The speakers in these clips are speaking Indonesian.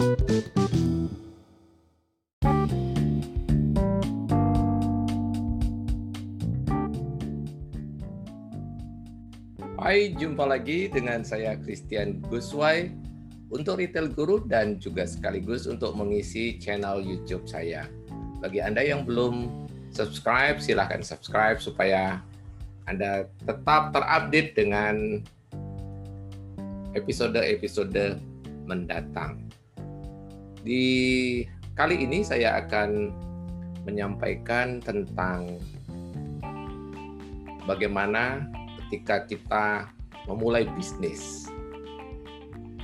Hai, jumpa lagi dengan saya Christian Guswai untuk Retail Guru dan juga sekaligus untuk mengisi channel YouTube saya. Bagi Anda yang belum subscribe, silahkan subscribe supaya Anda tetap terupdate dengan episode-episode mendatang. Di kali ini saya akan menyampaikan tentang bagaimana ketika kita memulai bisnis,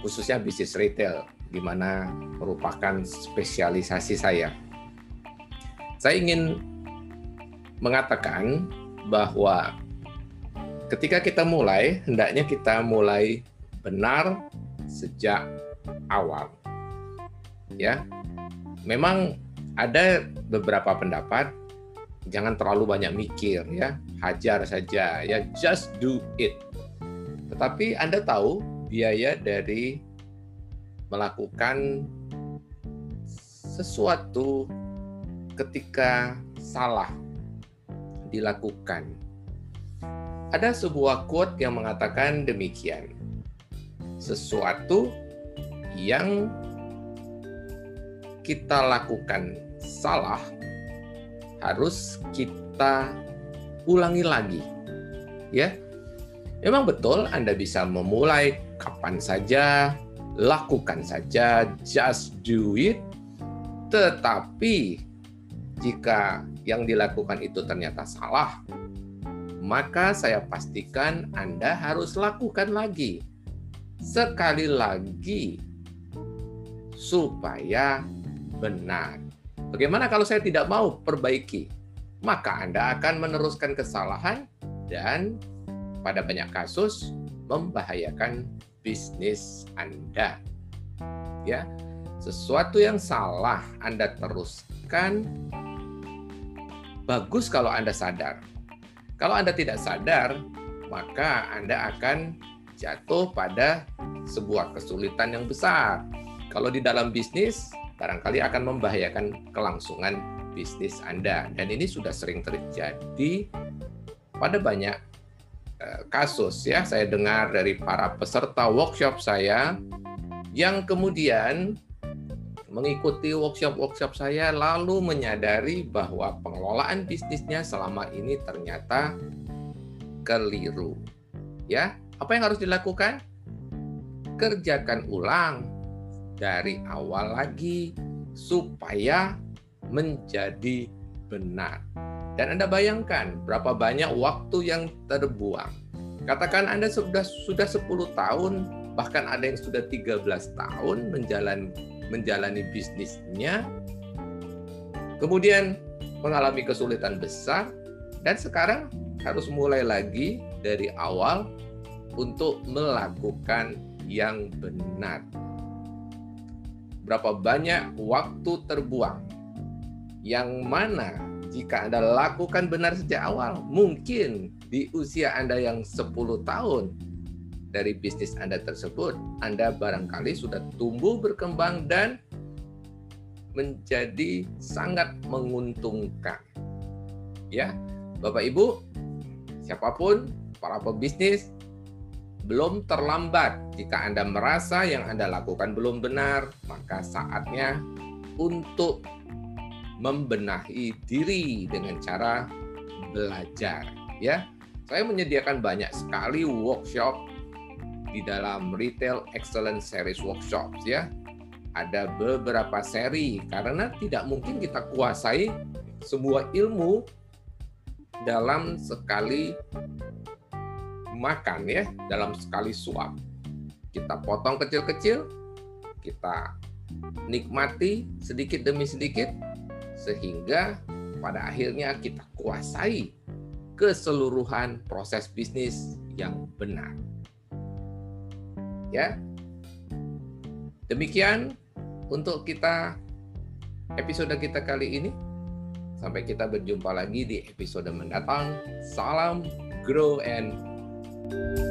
khususnya bisnis retail, di mana merupakan spesialisasi saya. Saya ingin mengatakan bahwa ketika kita mulai, hendaknya kita mulai benar sejak awal. Ya, memang ada beberapa pendapat jangan terlalu banyak mikir ya. Hajar saja ya. Just do it. Tetapi Anda tahu biaya dari melakukan sesuatu ketika salah dilakukan. Ada sebuah quote yang mengatakan demikian. Sesuatu yang kita lakukan salah harus kita ulangi lagi. Ya. Memang betul Anda bisa memulai kapan saja, lakukan saja, just do it. Tetapi jika yang dilakukan itu ternyata salah, maka saya pastikan Anda harus lakukan lagi. Sekali lagi supaya benar. Bagaimana kalau saya tidak mau perbaiki? Maka Anda akan meneruskan kesalahan dan pada banyak kasus membahayakan bisnis Anda. Ya. Sesuatu yang salah Anda teruskan bagus kalau Anda sadar. Kalau Anda tidak sadar, maka Anda akan jatuh pada sebuah kesulitan yang besar. Kalau di dalam bisnis, barangkali akan membahayakan kelangsungan bisnis Anda. Dan ini sudah sering terjadi pada banyak eh, kasus ya. Saya dengar dari para peserta workshop saya yang kemudian mengikuti workshop-workshop saya lalu menyadari bahwa pengelolaan bisnisnya selama ini ternyata keliru. Ya, apa yang harus dilakukan? Kerjakan ulang dari awal lagi supaya menjadi benar. Dan Anda bayangkan berapa banyak waktu yang terbuang. Katakan Anda sudah sudah 10 tahun, bahkan ada yang sudah 13 tahun menjalani menjalani bisnisnya. Kemudian mengalami kesulitan besar dan sekarang harus mulai lagi dari awal untuk melakukan yang benar berapa banyak waktu terbuang yang mana jika Anda lakukan benar sejak awal, mungkin di usia Anda yang 10 tahun dari bisnis Anda tersebut, Anda barangkali sudah tumbuh berkembang dan menjadi sangat menguntungkan. Ya, Bapak Ibu, siapa pun para pebisnis belum terlambat. Jika Anda merasa yang Anda lakukan belum benar, maka saatnya untuk membenahi diri dengan cara belajar. Ya, saya menyediakan banyak sekali workshop di dalam Retail Excellence Series Workshops ya. Ada beberapa seri karena tidak mungkin kita kuasai semua ilmu dalam sekali makan ya dalam sekali suap. Kita potong kecil-kecil, kita nikmati sedikit demi sedikit sehingga pada akhirnya kita kuasai keseluruhan proses bisnis yang benar. Ya. Demikian untuk kita episode kita kali ini. Sampai kita berjumpa lagi di episode mendatang. Salam grow and Thank you.